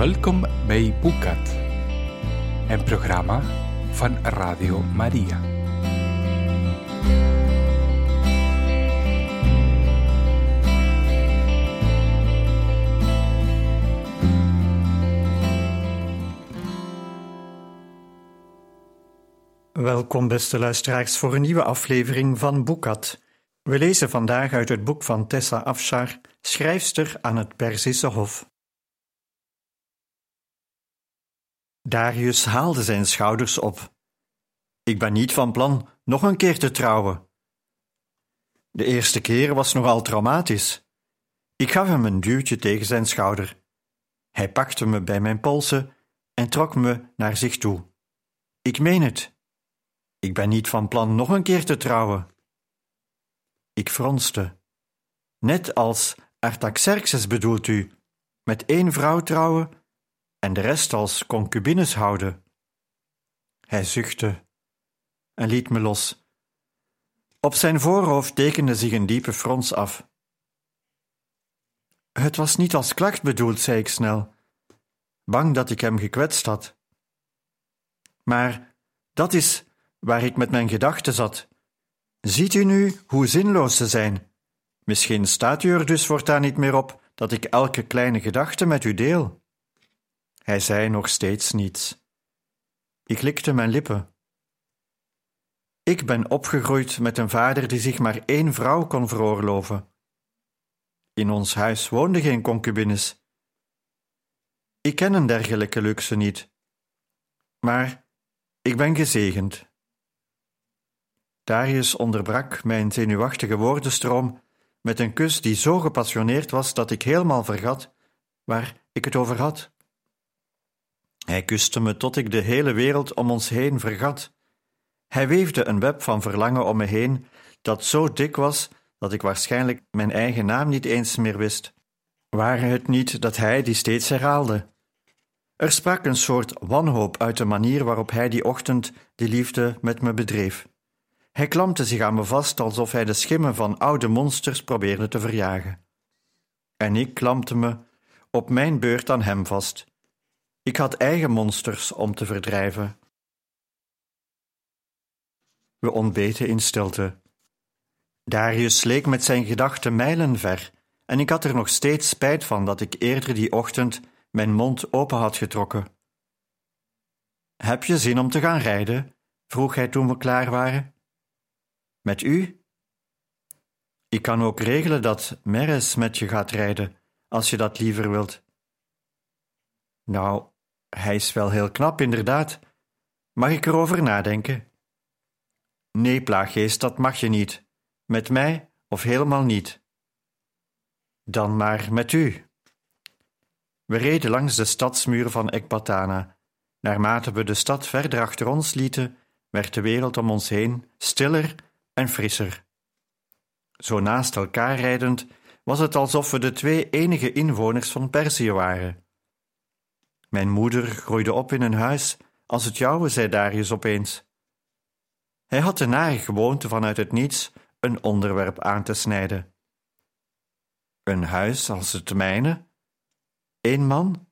Welkom bij Boekat, een programma van Radio Maria. Welkom, beste luisteraars, voor een nieuwe aflevering van Boekat. We lezen vandaag uit het boek van Tessa Afshar, schrijfster aan het Perzische Hof. Darius haalde zijn schouders op. Ik ben niet van plan nog een keer te trouwen. De eerste keer was nogal traumatisch. Ik gaf hem een duwtje tegen zijn schouder. Hij pakte me bij mijn polsen en trok me naar zich toe. Ik meen het. Ik ben niet van plan nog een keer te trouwen. Ik fronste. Net als Artaxerxes bedoelt u, met één vrouw trouwen en de rest als concubines houden. Hij zuchtte en liet me los. Op zijn voorhoofd tekende zich een diepe frons af. Het was niet als klacht bedoeld, zei ik snel, bang dat ik hem gekwetst had. Maar dat is waar ik met mijn gedachten zat. Ziet u nu hoe zinloos ze zijn? Misschien staat u er dus voortaan niet meer op dat ik elke kleine gedachte met u deel. Hij zei nog steeds niets. Ik likte mijn lippen. Ik ben opgegroeid met een vader die zich maar één vrouw kon veroorloven. In ons huis woonden geen concubines. Ik ken een dergelijke luxe niet. Maar ik ben gezegend. Darius onderbrak mijn zenuwachtige woordenstroom met een kus die zo gepassioneerd was dat ik helemaal vergat waar ik het over had. Hij kuste me tot ik de hele wereld om ons heen vergat. Hij weefde een web van verlangen om me heen dat zo dik was dat ik waarschijnlijk mijn eigen naam niet eens meer wist. Ware het niet dat hij die steeds herhaalde? Er sprak een soort wanhoop uit de manier waarop hij die ochtend die liefde met me bedreef. Hij klampte zich aan me vast alsof hij de schimmen van oude monsters probeerde te verjagen. En ik klampte me op mijn beurt aan hem vast. Ik had eigen monsters om te verdrijven. We ontbeten in stilte. Darius sleek met zijn gedachten mijlen ver, en ik had er nog steeds spijt van dat ik eerder die ochtend mijn mond open had getrokken. Heb je zin om te gaan rijden? vroeg hij toen we klaar waren. Met u? Ik kan ook regelen dat Meres met je gaat rijden, als je dat liever wilt. Nou, hij is wel heel knap, inderdaad. Mag ik erover nadenken? Nee, plaaggeest, dat mag je niet. Met mij of helemaal niet. Dan maar met u. We reden langs de stadsmuur van Ekbatana. Naarmate we de stad verder achter ons lieten, werd de wereld om ons heen stiller en frisser. Zo naast elkaar rijdend was het alsof we de twee enige inwoners van Perzië waren. Mijn moeder groeide op in een huis als het jouwe, zei Darius opeens. Hij had de nare gewoonte vanuit het niets een onderwerp aan te snijden. Een huis als het mijne? Eén man?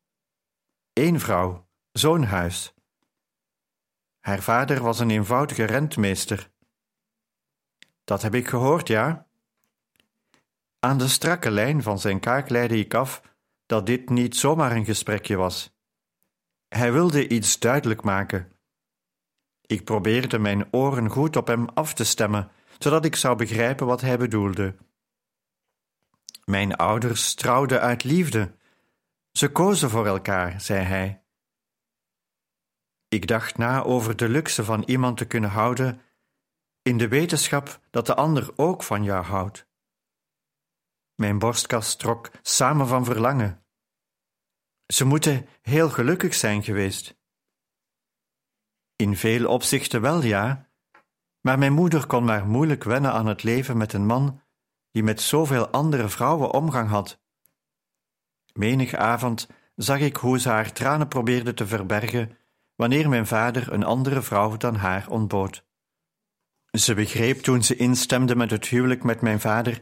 Eén vrouw, zo'n huis. Haar vader was een eenvoudige rentmeester. Dat heb ik gehoord, ja. Aan de strakke lijn van zijn kaak leidde ik af dat dit niet zomaar een gesprekje was. Hij wilde iets duidelijk maken. Ik probeerde mijn oren goed op hem af te stemmen, zodat ik zou begrijpen wat hij bedoelde. Mijn ouders trouwden uit liefde. Ze kozen voor elkaar, zei hij. Ik dacht na over de luxe van iemand te kunnen houden in de wetenschap dat de ander ook van jou houdt. Mijn borstkas trok samen van verlangen. Ze moeten heel gelukkig zijn geweest. In veel opzichten wel, ja, maar mijn moeder kon maar moeilijk wennen aan het leven met een man die met zoveel andere vrouwen omgang had. Menig avond zag ik hoe ze haar tranen probeerde te verbergen wanneer mijn vader een andere vrouw dan haar ontbood. Ze begreep toen ze instemde met het huwelijk met mijn vader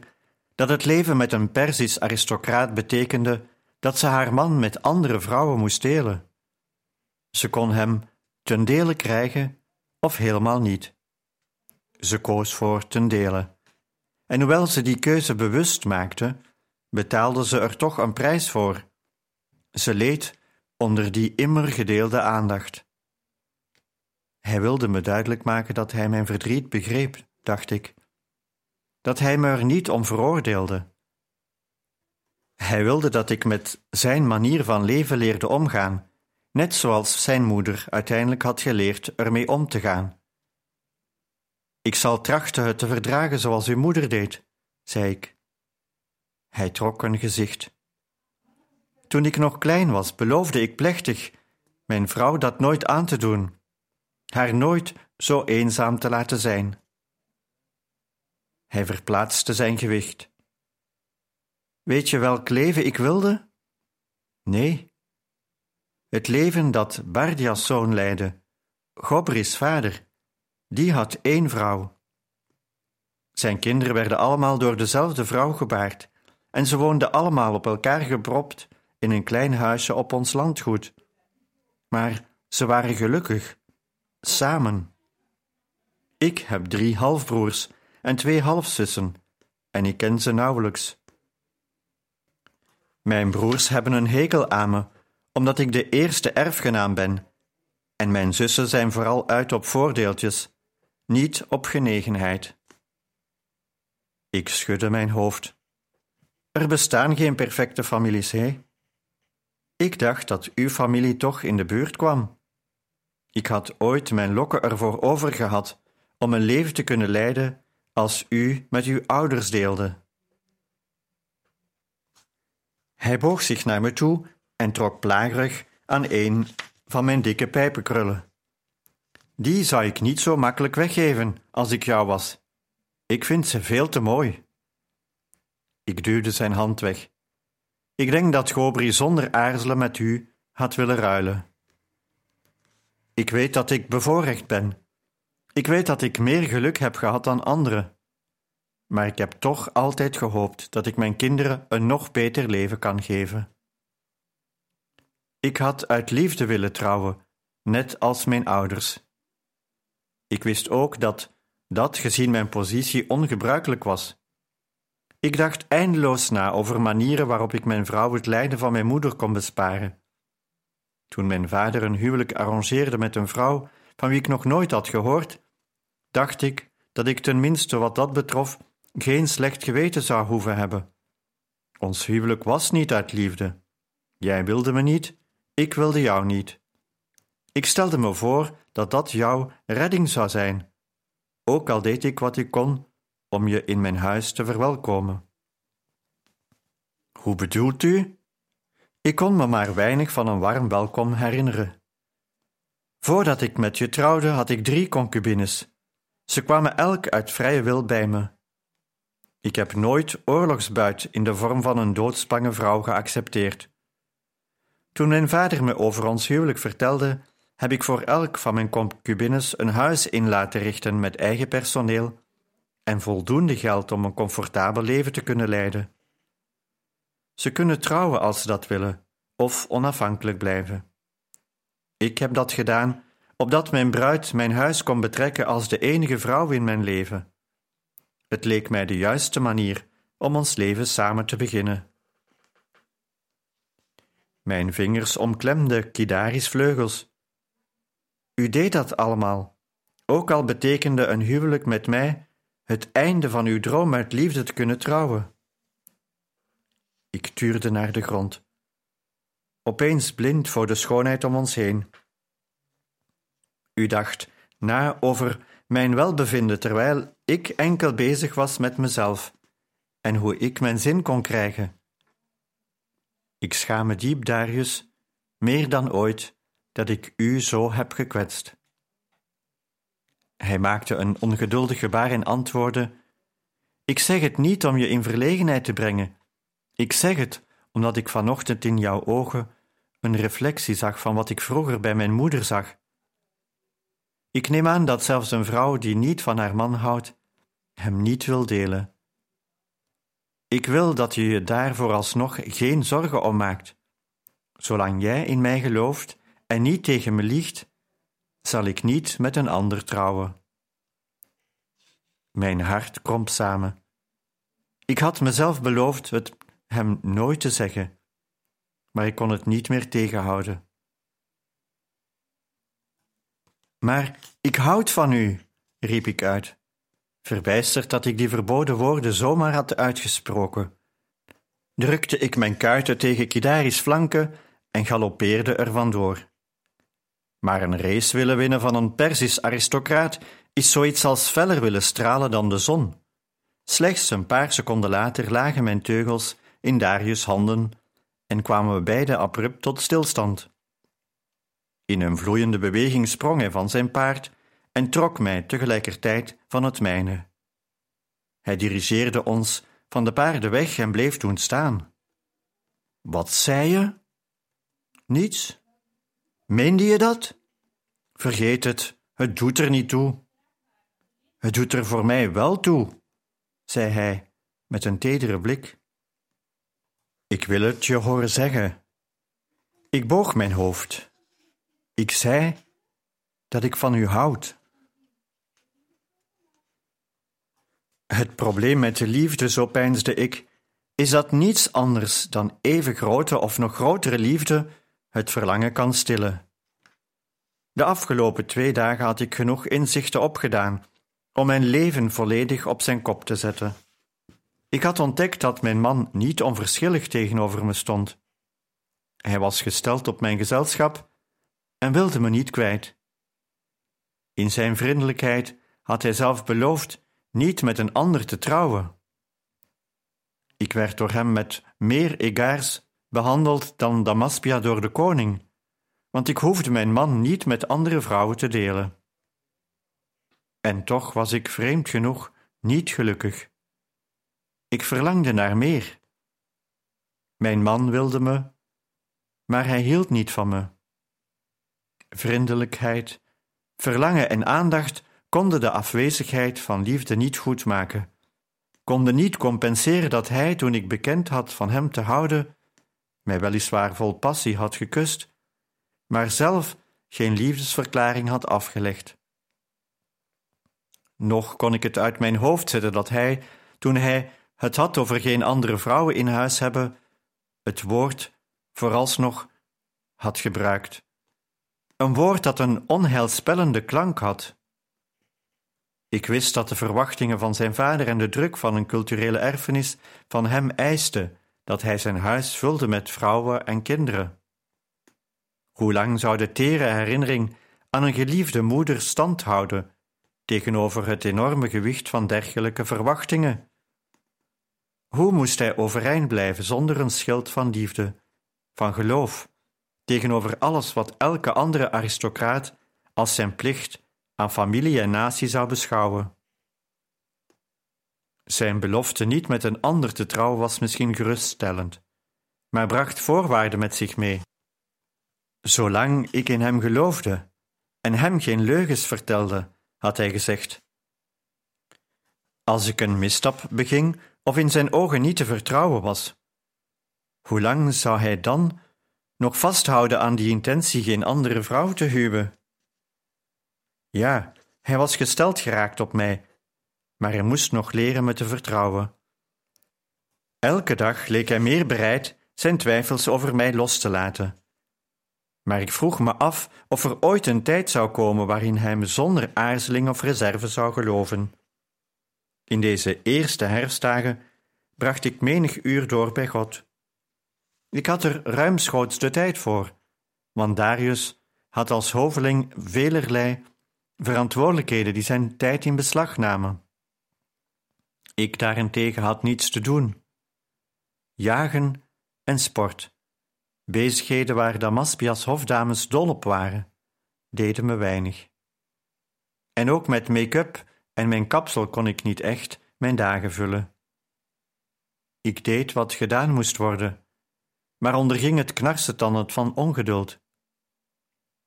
dat het leven met een Perzisch aristocraat betekende dat ze haar man met andere vrouwen moest delen. Ze kon hem ten dele krijgen of helemaal niet. Ze koos voor ten dele. En hoewel ze die keuze bewust maakte, betaalde ze er toch een prijs voor. Ze leed onder die immer gedeelde aandacht. Hij wilde me duidelijk maken dat hij mijn verdriet begreep, dacht ik. Dat hij me er niet om veroordeelde. Hij wilde dat ik met zijn manier van leven leerde omgaan, net zoals zijn moeder uiteindelijk had geleerd ermee om te gaan. Ik zal trachten het te verdragen zoals uw moeder deed, zei ik. Hij trok een gezicht. Toen ik nog klein was, beloofde ik plechtig mijn vrouw dat nooit aan te doen, haar nooit zo eenzaam te laten zijn. Hij verplaatste zijn gewicht. Weet je welk leven ik wilde? Nee. Het leven dat Bardia's zoon leidde, Gobris vader, die had één vrouw. Zijn kinderen werden allemaal door dezelfde vrouw gebaard en ze woonden allemaal op elkaar gepropt in een klein huisje op ons landgoed. Maar ze waren gelukkig, samen. Ik heb drie halfbroers en twee halfzussen, en ik ken ze nauwelijks. Mijn broers hebben een hekel aan me, omdat ik de eerste erfgenaam ben, en mijn zussen zijn vooral uit op voordeeltjes, niet op genegenheid. Ik schudde mijn hoofd. Er bestaan geen perfecte families, hè? Ik dacht dat uw familie toch in de buurt kwam. Ik had ooit mijn lokken ervoor over gehad om een leven te kunnen leiden als u met uw ouders deelde. Hij boog zich naar me toe en trok plagerig aan een van mijn dikke pijpenkrullen. Die zou ik niet zo makkelijk weggeven als ik jou was. Ik vind ze veel te mooi. Ik duwde zijn hand weg. Ik denk dat Gobri zonder aarzelen met u had willen ruilen. Ik weet dat ik bevoorrecht ben. Ik weet dat ik meer geluk heb gehad dan anderen. Maar ik heb toch altijd gehoopt dat ik mijn kinderen een nog beter leven kan geven. Ik had uit liefde willen trouwen, net als mijn ouders. Ik wist ook dat dat gezien mijn positie ongebruikelijk was. Ik dacht eindeloos na over manieren waarop ik mijn vrouw het lijden van mijn moeder kon besparen. Toen mijn vader een huwelijk arrangeerde met een vrouw van wie ik nog nooit had gehoord, dacht ik dat ik tenminste wat dat betrof geen slecht geweten zou hoeven hebben. Ons huwelijk was niet uit liefde. Jij wilde me niet, ik wilde jou niet. Ik stelde me voor dat dat jouw redding zou zijn, ook al deed ik wat ik kon om je in mijn huis te verwelkomen. Hoe bedoelt u? Ik kon me maar weinig van een warm welkom herinneren. Voordat ik met je trouwde, had ik drie concubines. Ze kwamen elk uit vrije wil bij me. Ik heb nooit oorlogsbuit in de vorm van een doodsbange vrouw geaccepteerd. Toen mijn vader me over ons huwelijk vertelde, heb ik voor elk van mijn concubines een huis in laten richten met eigen personeel en voldoende geld om een comfortabel leven te kunnen leiden. Ze kunnen trouwen als ze dat willen, of onafhankelijk blijven. Ik heb dat gedaan, opdat mijn bruid mijn huis kon betrekken als de enige vrouw in mijn leven. Het leek mij de juiste manier om ons leven samen te beginnen. Mijn vingers omklemden Kidari's vleugels. U deed dat allemaal, ook al betekende een huwelijk met mij het einde van uw droom uit liefde te kunnen trouwen. Ik tuurde naar de grond, opeens blind voor de schoonheid om ons heen. U dacht na over mijn welbevinden terwijl ik enkel bezig was met mezelf en hoe ik mijn zin kon krijgen. Ik schaam me diep, Darius, meer dan ooit, dat ik u zo heb gekwetst. Hij maakte een ongeduldig gebaar en antwoordde: Ik zeg het niet om je in verlegenheid te brengen. Ik zeg het omdat ik vanochtend in jouw ogen een reflectie zag van wat ik vroeger bij mijn moeder zag. Ik neem aan dat zelfs een vrouw die niet van haar man houdt, hem niet wil delen. Ik wil dat je je daar vooralsnog geen zorgen om maakt. Zolang jij in mij gelooft en niet tegen me liegt, zal ik niet met een ander trouwen. Mijn hart kromp samen. Ik had mezelf beloofd het hem nooit te zeggen, maar ik kon het niet meer tegenhouden. Maar ik houd van u, riep ik uit, verbijsterd dat ik die verboden woorden zomaar had uitgesproken. Drukte ik mijn kuiten tegen Kidaris flanken en galoppeerde er vandoor. Maar een race willen winnen van een Persisch aristocraat is zoiets als feller willen stralen dan de zon. Slechts een paar seconden later lagen mijn teugels in Darius' handen en kwamen we beide abrupt tot stilstand. In een vloeiende beweging sprong hij van zijn paard en trok mij tegelijkertijd van het mijne. Hij dirigeerde ons van de paarden weg en bleef toen staan. Wat zei je? Niets. Meende je dat? Vergeet het, het doet er niet toe. Het doet er voor mij wel toe, zei hij met een tedere blik. Ik wil het je horen zeggen. Ik boog mijn hoofd. Ik zei dat ik van u houd. Het probleem met de liefde, zo peinsde ik, is dat niets anders dan even grote of nog grotere liefde het verlangen kan stillen. De afgelopen twee dagen had ik genoeg inzichten opgedaan om mijn leven volledig op zijn kop te zetten. Ik had ontdekt dat mijn man niet onverschillig tegenover me stond. Hij was gesteld op mijn gezelschap en wilde me niet kwijt. In zijn vriendelijkheid had hij zelf beloofd niet met een ander te trouwen. Ik werd door hem met meer egaars behandeld dan Damaspia door de koning, want ik hoefde mijn man niet met andere vrouwen te delen. En toch was ik vreemd genoeg niet gelukkig. Ik verlangde naar meer. Mijn man wilde me, maar hij hield niet van me. Vriendelijkheid, verlangen en aandacht konden de afwezigheid van liefde niet goedmaken, konden niet compenseren dat hij, toen ik bekend had van hem te houden, mij weliswaar vol passie had gekust, maar zelf geen liefdesverklaring had afgelegd. Nog kon ik het uit mijn hoofd zetten dat hij, toen hij het had over geen andere vrouwen in huis hebben, het woord vooralsnog had gebruikt. Een woord dat een onheilspellende klank had. Ik wist dat de verwachtingen van zijn vader en de druk van een culturele erfenis van hem eisten dat hij zijn huis vulde met vrouwen en kinderen. Hoe lang zou de tere herinnering aan een geliefde moeder stand houden tegenover het enorme gewicht van dergelijke verwachtingen? Hoe moest hij overeind blijven zonder een schild van liefde, van geloof, tegenover alles wat elke andere aristocraat als zijn plicht aan familie en natie zou beschouwen? Zijn belofte niet met een ander te trouwen was misschien geruststellend, maar bracht voorwaarden met zich mee. Zolang ik in hem geloofde en hem geen leugens vertelde, had hij gezegd. Als ik een misstap beging of in zijn ogen niet te vertrouwen was, hoe lang zou hij dan nog vasthouden aan die intentie geen andere vrouw te huwen? Ja, hij was gesteld geraakt op mij maar hij moest nog leren me te vertrouwen. Elke dag leek hij meer bereid zijn twijfels over mij los te laten. Maar ik vroeg me af of er ooit een tijd zou komen waarin hij me zonder aarzeling of reserve zou geloven. In deze eerste herfstdagen bracht ik menig uur door bij God. Ik had er ruimschoots de tijd voor, want Darius had als hoveling velerlei verantwoordelijkheden die zijn tijd in beslag namen. Ik daarentegen had niets te doen. Jagen en sport, bezigheden waar Damaspias hofdames dol op waren, deden me weinig. En ook met make-up en mijn kapsel kon ik niet echt mijn dagen vullen. Ik deed wat gedaan moest worden, maar onderging het knarsetanden van ongeduld.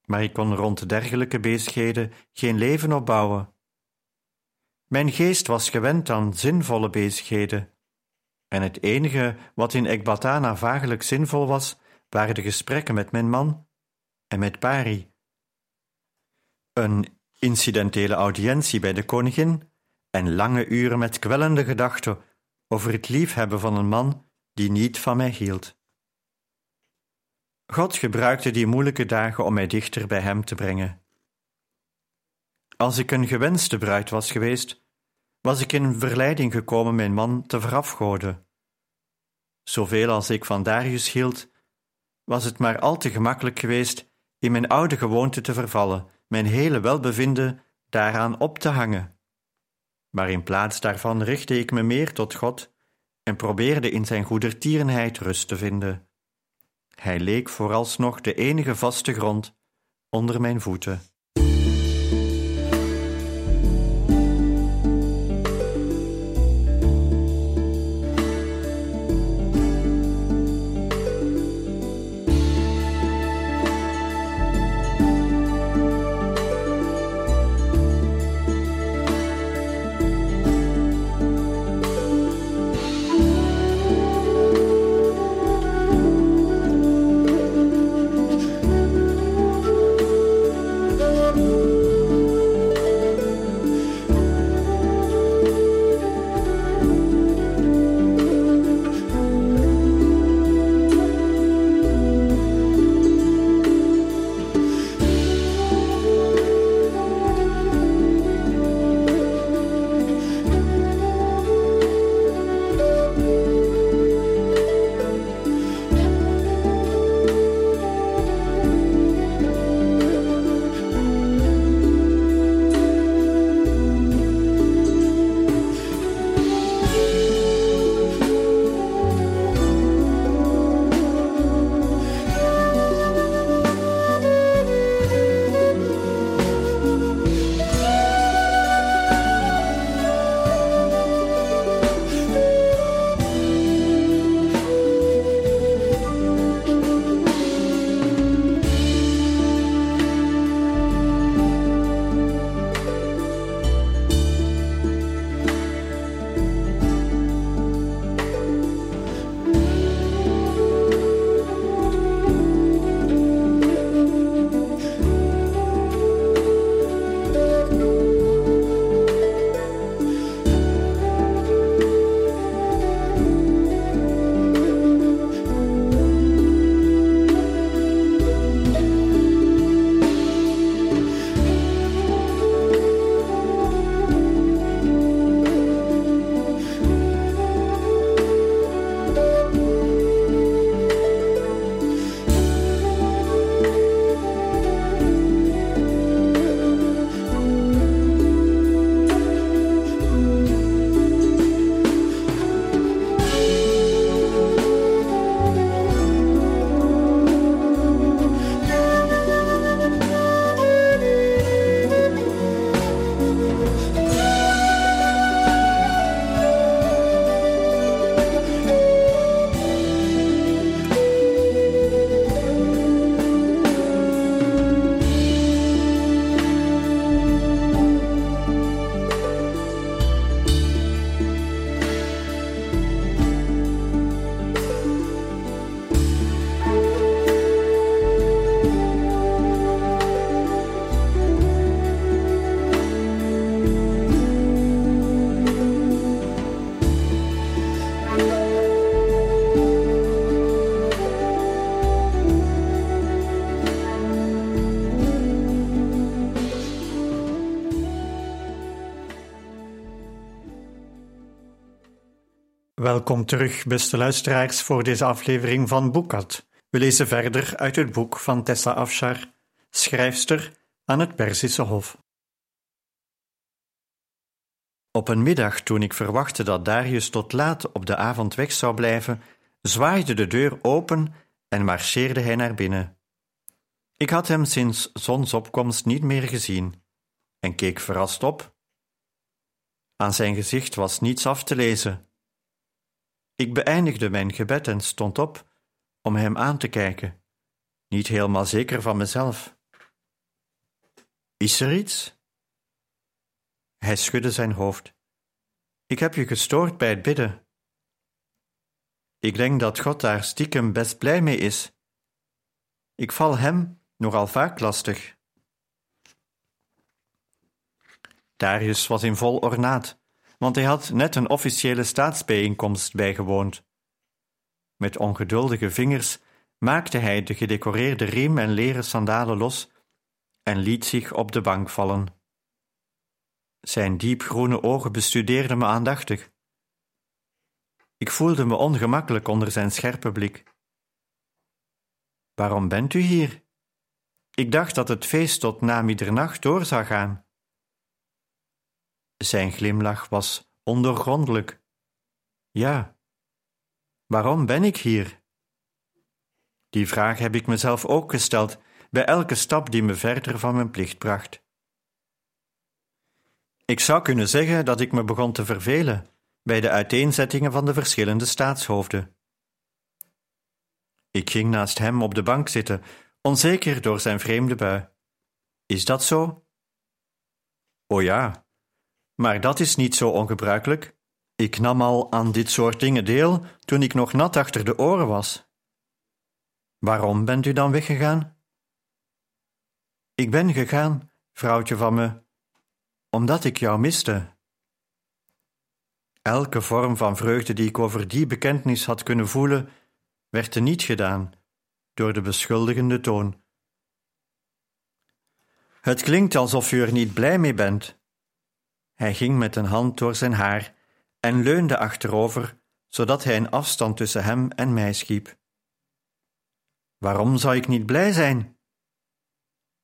Maar ik kon rond dergelijke bezigheden geen leven opbouwen. Mijn geest was gewend aan zinvolle bezigheden. En het enige wat in Ekbatana vagelijk zinvol was, waren de gesprekken met mijn man en met Pari. Een incidentele audiëntie bij de koningin en lange uren met kwellende gedachten over het liefhebben van een man die niet van mij hield. God gebruikte die moeilijke dagen om mij dichter bij Hem te brengen. Als ik een gewenste bruid was geweest, was ik in verleiding gekomen mijn man te verafgoden. Zoveel als ik van Darius hield, was het maar al te gemakkelijk geweest in mijn oude gewoonte te vervallen, mijn hele welbevinden daaraan op te hangen. Maar in plaats daarvan richtte ik me meer tot God en probeerde in zijn goedertierenheid rust te vinden. Hij leek vooralsnog de enige vaste grond onder mijn voeten. Welkom terug, beste luisteraars, voor deze aflevering van Boekat. We lezen verder uit het boek van Tessa Afshar, schrijfster aan het Perzische Hof. Op een middag, toen ik verwachtte dat Darius tot laat op de avond weg zou blijven, zwaaide de deur open en marcheerde hij naar binnen. Ik had hem sinds zonsopkomst niet meer gezien en keek verrast op. Aan zijn gezicht was niets af te lezen. Ik beëindigde mijn gebed en stond op om hem aan te kijken, niet helemaal zeker van mezelf. Is er iets? Hij schudde zijn hoofd. Ik heb je gestoord bij het bidden. Ik denk dat God daar stiekem best blij mee is. Ik val hem nogal vaak lastig. Darius was in vol ornaat, want hij had net een officiële staatsbijeenkomst bijgewoond. Met ongeduldige vingers maakte hij de gedecoreerde riem en leren sandalen los en liet zich op de bank vallen. Zijn diepgroene ogen bestudeerden me aandachtig. Ik voelde me ongemakkelijk onder zijn scherpe blik. Waarom bent u hier? Ik dacht dat het feest tot na middernacht door zou gaan. Zijn glimlach was ondoorgrondelijk. Ja, waarom ben ik hier? Die vraag heb ik mezelf ook gesteld bij elke stap die me verder van mijn plicht bracht. Ik zou kunnen zeggen dat ik me begon te vervelen bij de uiteenzettingen van de verschillende staatshoofden. Ik ging naast hem op de bank zitten, onzeker door zijn vreemde bui. Is dat zo? O ja, maar dat is niet zo ongebruikelijk. Ik nam al aan dit soort dingen deel toen ik nog nat achter de oren was. Waarom bent u dan weggegaan? Ik ben gegaan, vrouwtje van me, omdat ik jou miste. Elke vorm van vreugde die ik over die bekentenis had kunnen voelen, werd niet gedaan door de beschuldigende toon. Het klinkt alsof u er niet blij mee bent. Hij ging met een hand door zijn haar en leunde achterover, zodat hij een afstand tussen hem en mij schiep. Waarom zou ik niet blij zijn?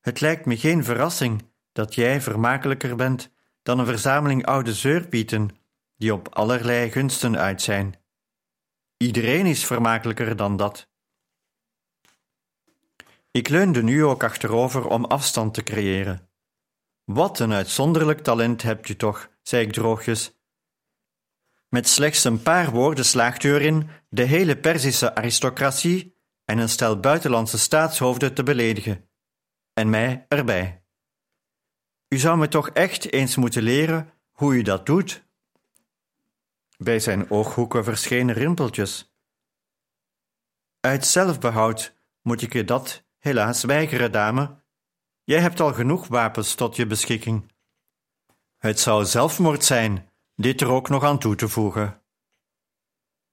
Het lijkt me geen verrassing dat jij vermakelijker bent dan een verzameling oude zeurpieten die op allerlei gunsten uit zijn. Iedereen is vermakelijker dan dat. Ik leunde nu ook achterover om afstand te creëren. Wat een uitzonderlijk talent hebt u toch, zei ik droogjes. Met slechts een paar woorden slaagt u erin de hele Perzische aristocratie en een stel buitenlandse staatshoofden te beledigen. En mij erbij. U zou me toch echt eens moeten leren hoe u dat doet. Bij zijn ooghoeken verschenen rimpeltjes. Uit zelfbehoud moet ik je dat helaas weigeren, dame. Jij hebt al genoeg wapens tot je beschikking. Het zou zelfmoord zijn dit er ook nog aan toe te voegen.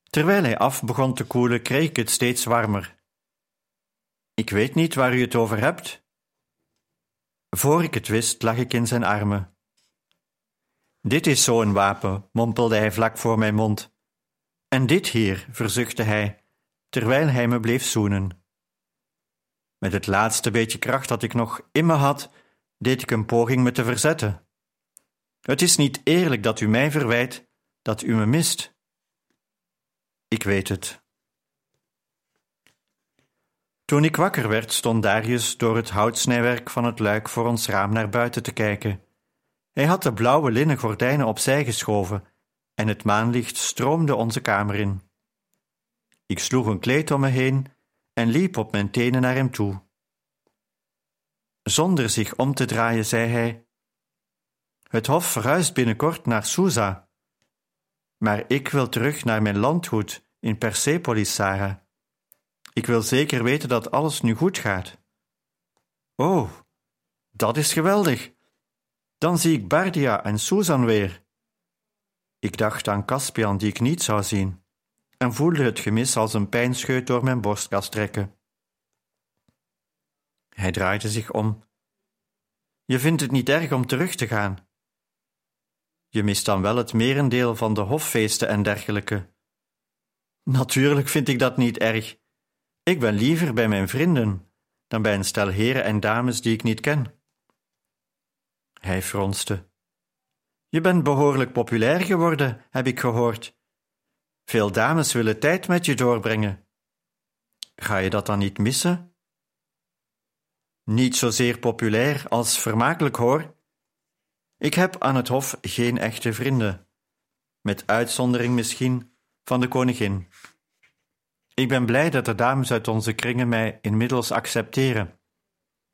Terwijl hij af begon te koelen, kreeg ik het steeds warmer. Ik weet niet waar u het over hebt. Voor ik het wist, lag ik in zijn armen. Dit is zo'n wapen, mompelde hij vlak voor mijn mond. En dit hier, verzuchtte hij, terwijl hij me bleef zoenen. Met het laatste beetje kracht dat ik nog in me had, deed ik een poging me te verzetten. Het is niet eerlijk dat u mij verwijt dat u me mist. Ik weet het. Toen ik wakker werd, stond Darius door het houtsnijwerk van het luik voor ons raam naar buiten te kijken. Hij had de blauwe linnen gordijnen opzij geschoven en het maanlicht stroomde onze kamer in. Ik sloeg een kleed om me heen en liep op mijn tenen naar hem toe. Zonder zich om te draaien, zei hij: Het hof verhuist binnenkort naar Susa. Maar ik wil terug naar mijn landgoed in Persepolis, Sarah. Ik wil zeker weten dat alles nu goed gaat. Oh, dat is geweldig. Dan zie ik Bardia en Susan weer. Ik dacht aan Caspian, die ik niet zou zien, en voelde het gemis als een pijnscheut door mijn borstkas trekken. Hij draaide zich om. Je vindt het niet erg om terug te gaan. Je mist dan wel het merendeel van de hoffeesten en dergelijke. Natuurlijk vind ik dat niet erg. Ik ben liever bij mijn vrienden dan bij een stel heren en dames die ik niet ken. Hij fronste. Je bent behoorlijk populair geworden, heb ik gehoord. Veel dames willen tijd met je doorbrengen. Ga je dat dan niet missen? Niet zozeer populair als vermakelijk hoor. Ik heb aan het hof geen echte vrienden, met uitzondering misschien van de koningin. Ik ben blij dat de dames uit onze kringen mij inmiddels accepteren,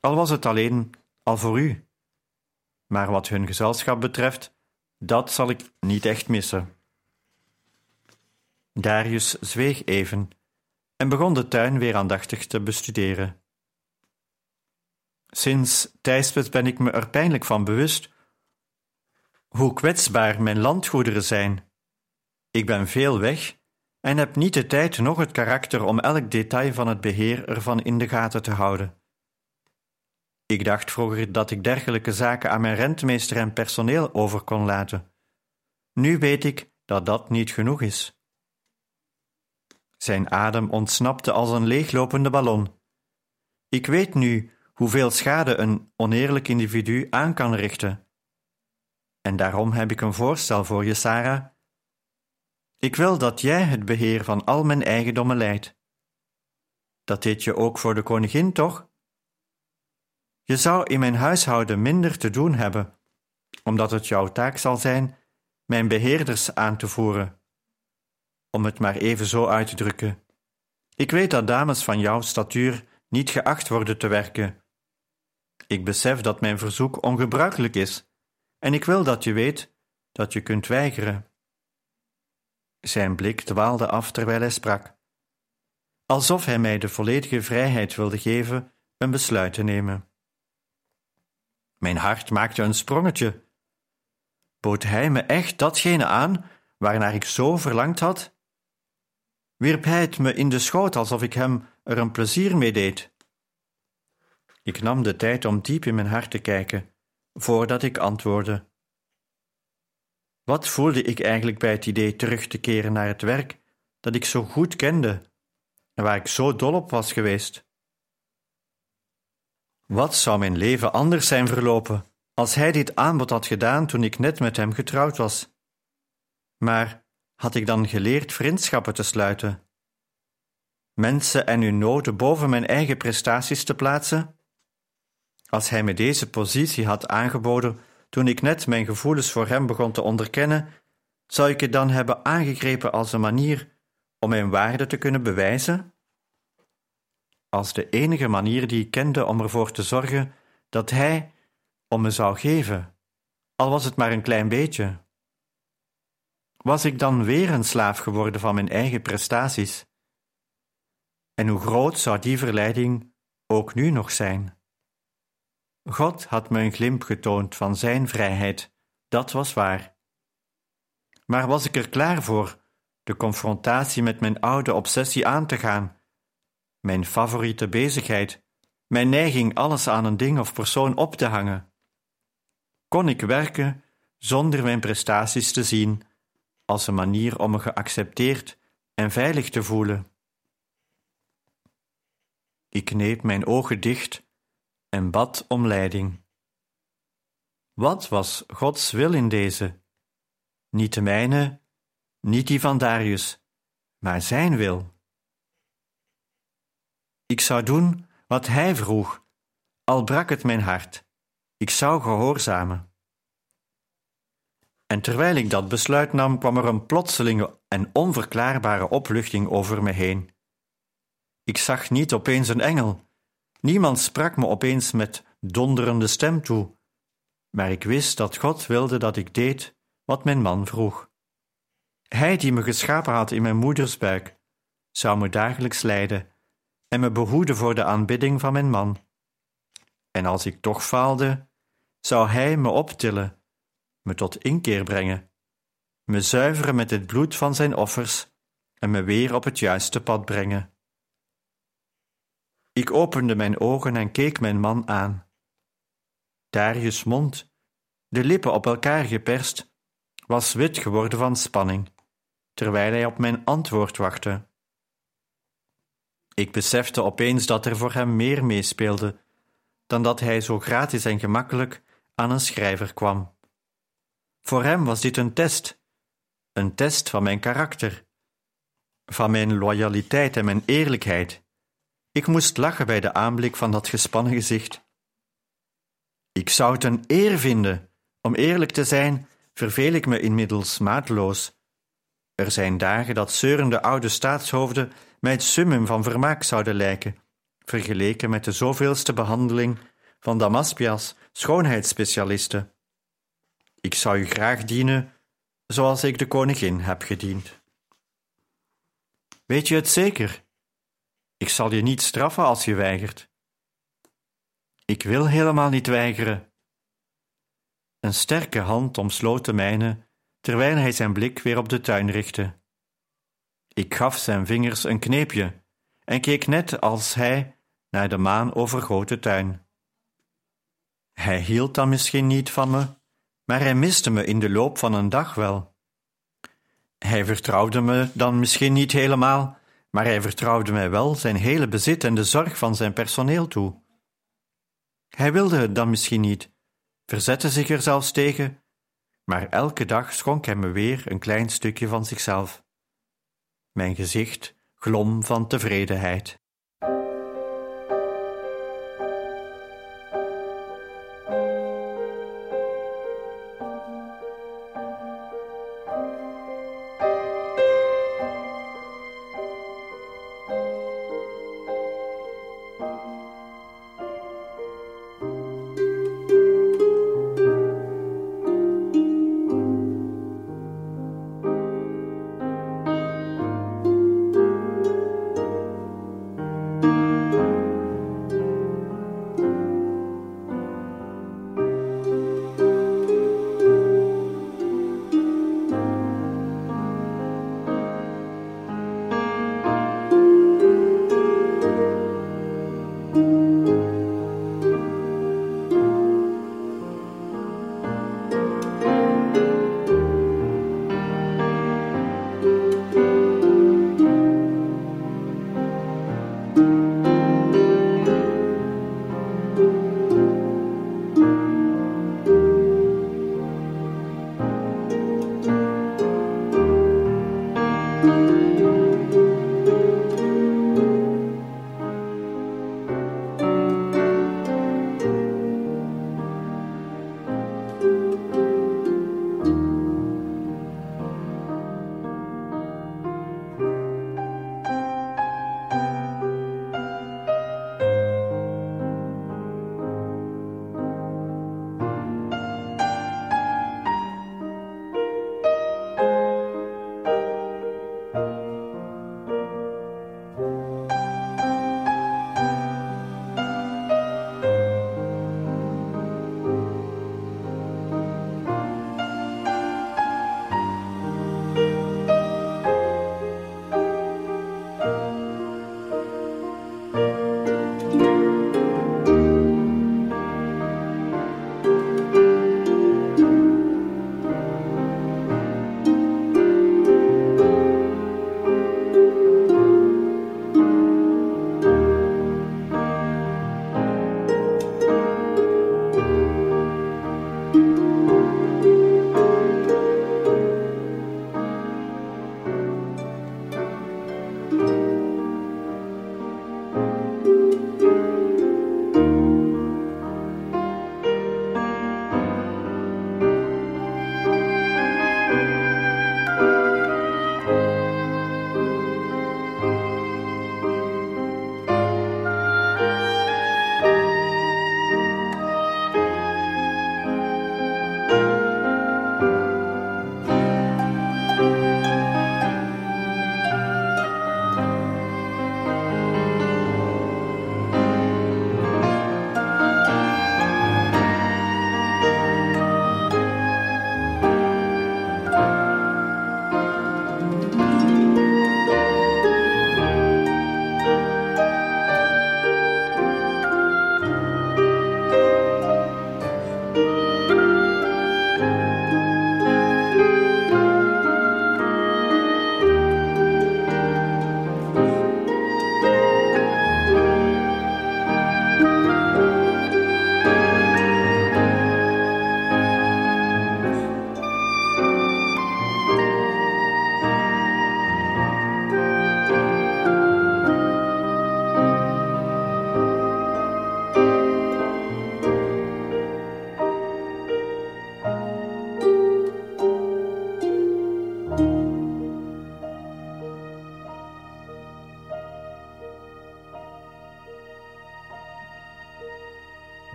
al was het alleen al voor u. Maar wat hun gezelschap betreft, dat zal ik niet echt missen. Darius zweeg even en begon de tuin weer aandachtig te bestuderen. Sinds Thijsbet ben ik me er pijnlijk van bewust hoe kwetsbaar mijn landgoederen zijn. Ik ben veel weg en heb niet de tijd noch het karakter om elk detail van het beheer ervan in de gaten te houden. Ik dacht vroeger dat ik dergelijke zaken aan mijn rentmeester en personeel over kon laten. Nu weet ik dat dat niet genoeg is. Zijn adem ontsnapte als een leeglopende ballon. Ik weet nu hoeveel schade een oneerlijk individu aan kan richten. En daarom heb ik een voorstel voor je, Sarah. Ik wil dat jij het beheer van al mijn eigendommen leidt. Dat deed je ook voor de koningin, toch? Je zou in mijn huishouden minder te doen hebben, omdat het jouw taak zal zijn mijn beheerders aan te voeren. Om het maar even zo uit te drukken. Ik weet dat dames van jouw statuur niet geacht worden te werken. Ik besef dat mijn verzoek ongebruikelijk is, en ik wil dat je weet dat je kunt weigeren. Zijn blik dwaalde af terwijl hij sprak, alsof hij mij de volledige vrijheid wilde geven een besluit te nemen. Mijn hart maakte een sprongetje. Bood hij me echt datgene aan waarnaar ik zo verlangd had? Wierp hij het me in de schoot alsof ik hem er een plezier mee deed? Ik nam de tijd om diep in mijn hart te kijken, voordat ik antwoordde. Wat voelde ik eigenlijk bij het idee terug te keren naar het werk dat ik zo goed kende en waar ik zo dol op was geweest? Wat zou mijn leven anders zijn verlopen als hij dit aanbod had gedaan toen ik net met hem getrouwd was? Maar had ik dan geleerd vriendschappen te sluiten? Mensen en hun noden boven mijn eigen prestaties te plaatsen? Als hij me deze positie had aangeboden toen ik net mijn gevoelens voor hem begon te onderkennen, zou ik het dan hebben aangegrepen als een manier om mijn waarde te kunnen bewijzen? als de enige manier die ik kende om ervoor te zorgen dat hij om me zou geven, al was het maar een klein beetje. Was ik dan weer een slaaf geworden van mijn eigen prestaties? En hoe groot zou die verleiding ook nu nog zijn? God had me een glimp getoond van Zijn vrijheid, dat was waar. Maar was ik er klaar voor de confrontatie met mijn oude obsessie aan te gaan mijn favoriete bezigheid, mijn neiging alles aan een ding of persoon op te hangen. Kon ik werken zonder mijn prestaties te zien als een manier om me geaccepteerd en veilig te voelen? Ik kneep mijn ogen dicht en bad om leiding. Wat was Gods wil in deze? Niet de mijne, niet die van Darius, maar zijn wil. Ik zou doen wat hij vroeg, al brak het mijn hart. Ik zou gehoorzamen. En terwijl ik dat besluit nam, kwam er een plotselinge en onverklaarbare opluchting over me heen. Ik zag niet opeens een engel. Niemand sprak me opeens met donderende stem toe. Maar ik wist dat God wilde dat ik deed wat mijn man vroeg. Hij die me geschapen had in mijn moeders buik, zou me dagelijks leiden en me behoeden voor de aanbidding van mijn man. En als ik toch faalde, zou hij me optillen, me tot inkeer brengen, me zuiveren met het bloed van zijn offers en me weer op het juiste pad brengen. Ik opende mijn ogen en keek mijn man aan. Darius' mond, de lippen op elkaar geperst, was wit geworden van spanning, terwijl hij op mijn antwoord wachtte. Ik besefte opeens dat er voor hem meer meespeelde dan dat hij zo gratis en gemakkelijk aan een schrijver kwam. Voor hem was dit een test, een test van mijn karakter, van mijn loyaliteit en mijn eerlijkheid. Ik moest lachen bij de aanblik van dat gespannen gezicht. Ik zou het een eer vinden. Om eerlijk te zijn, verveel ik me inmiddels maatloos. Er zijn dagen dat zeurende oude staatshoofden mij het summum van vermaak zouden lijken, vergeleken met de zoveelste behandeling van Damaspias schoonheidsspecialisten. Ik zou u graag dienen zoals ik de koningin heb gediend. Weet je het zeker? Ik zal je niet straffen als je weigert. Ik wil helemaal niet weigeren. Een sterke hand omsloot de mijne terwijl hij zijn blik weer op de tuin richtte. Ik gaf zijn vingers een kneepje en keek net als hij naar de maan overgoten tuin. Hij hield dan misschien niet van me, maar hij miste me in de loop van een dag wel. Hij vertrouwde me dan misschien niet helemaal, maar hij vertrouwde mij wel zijn hele bezit en de zorg van zijn personeel toe. Hij wilde het dan misschien niet, verzette zich er zelfs tegen, maar elke dag schonk hij me weer een klein stukje van zichzelf. Mijn gezicht glom van tevredenheid.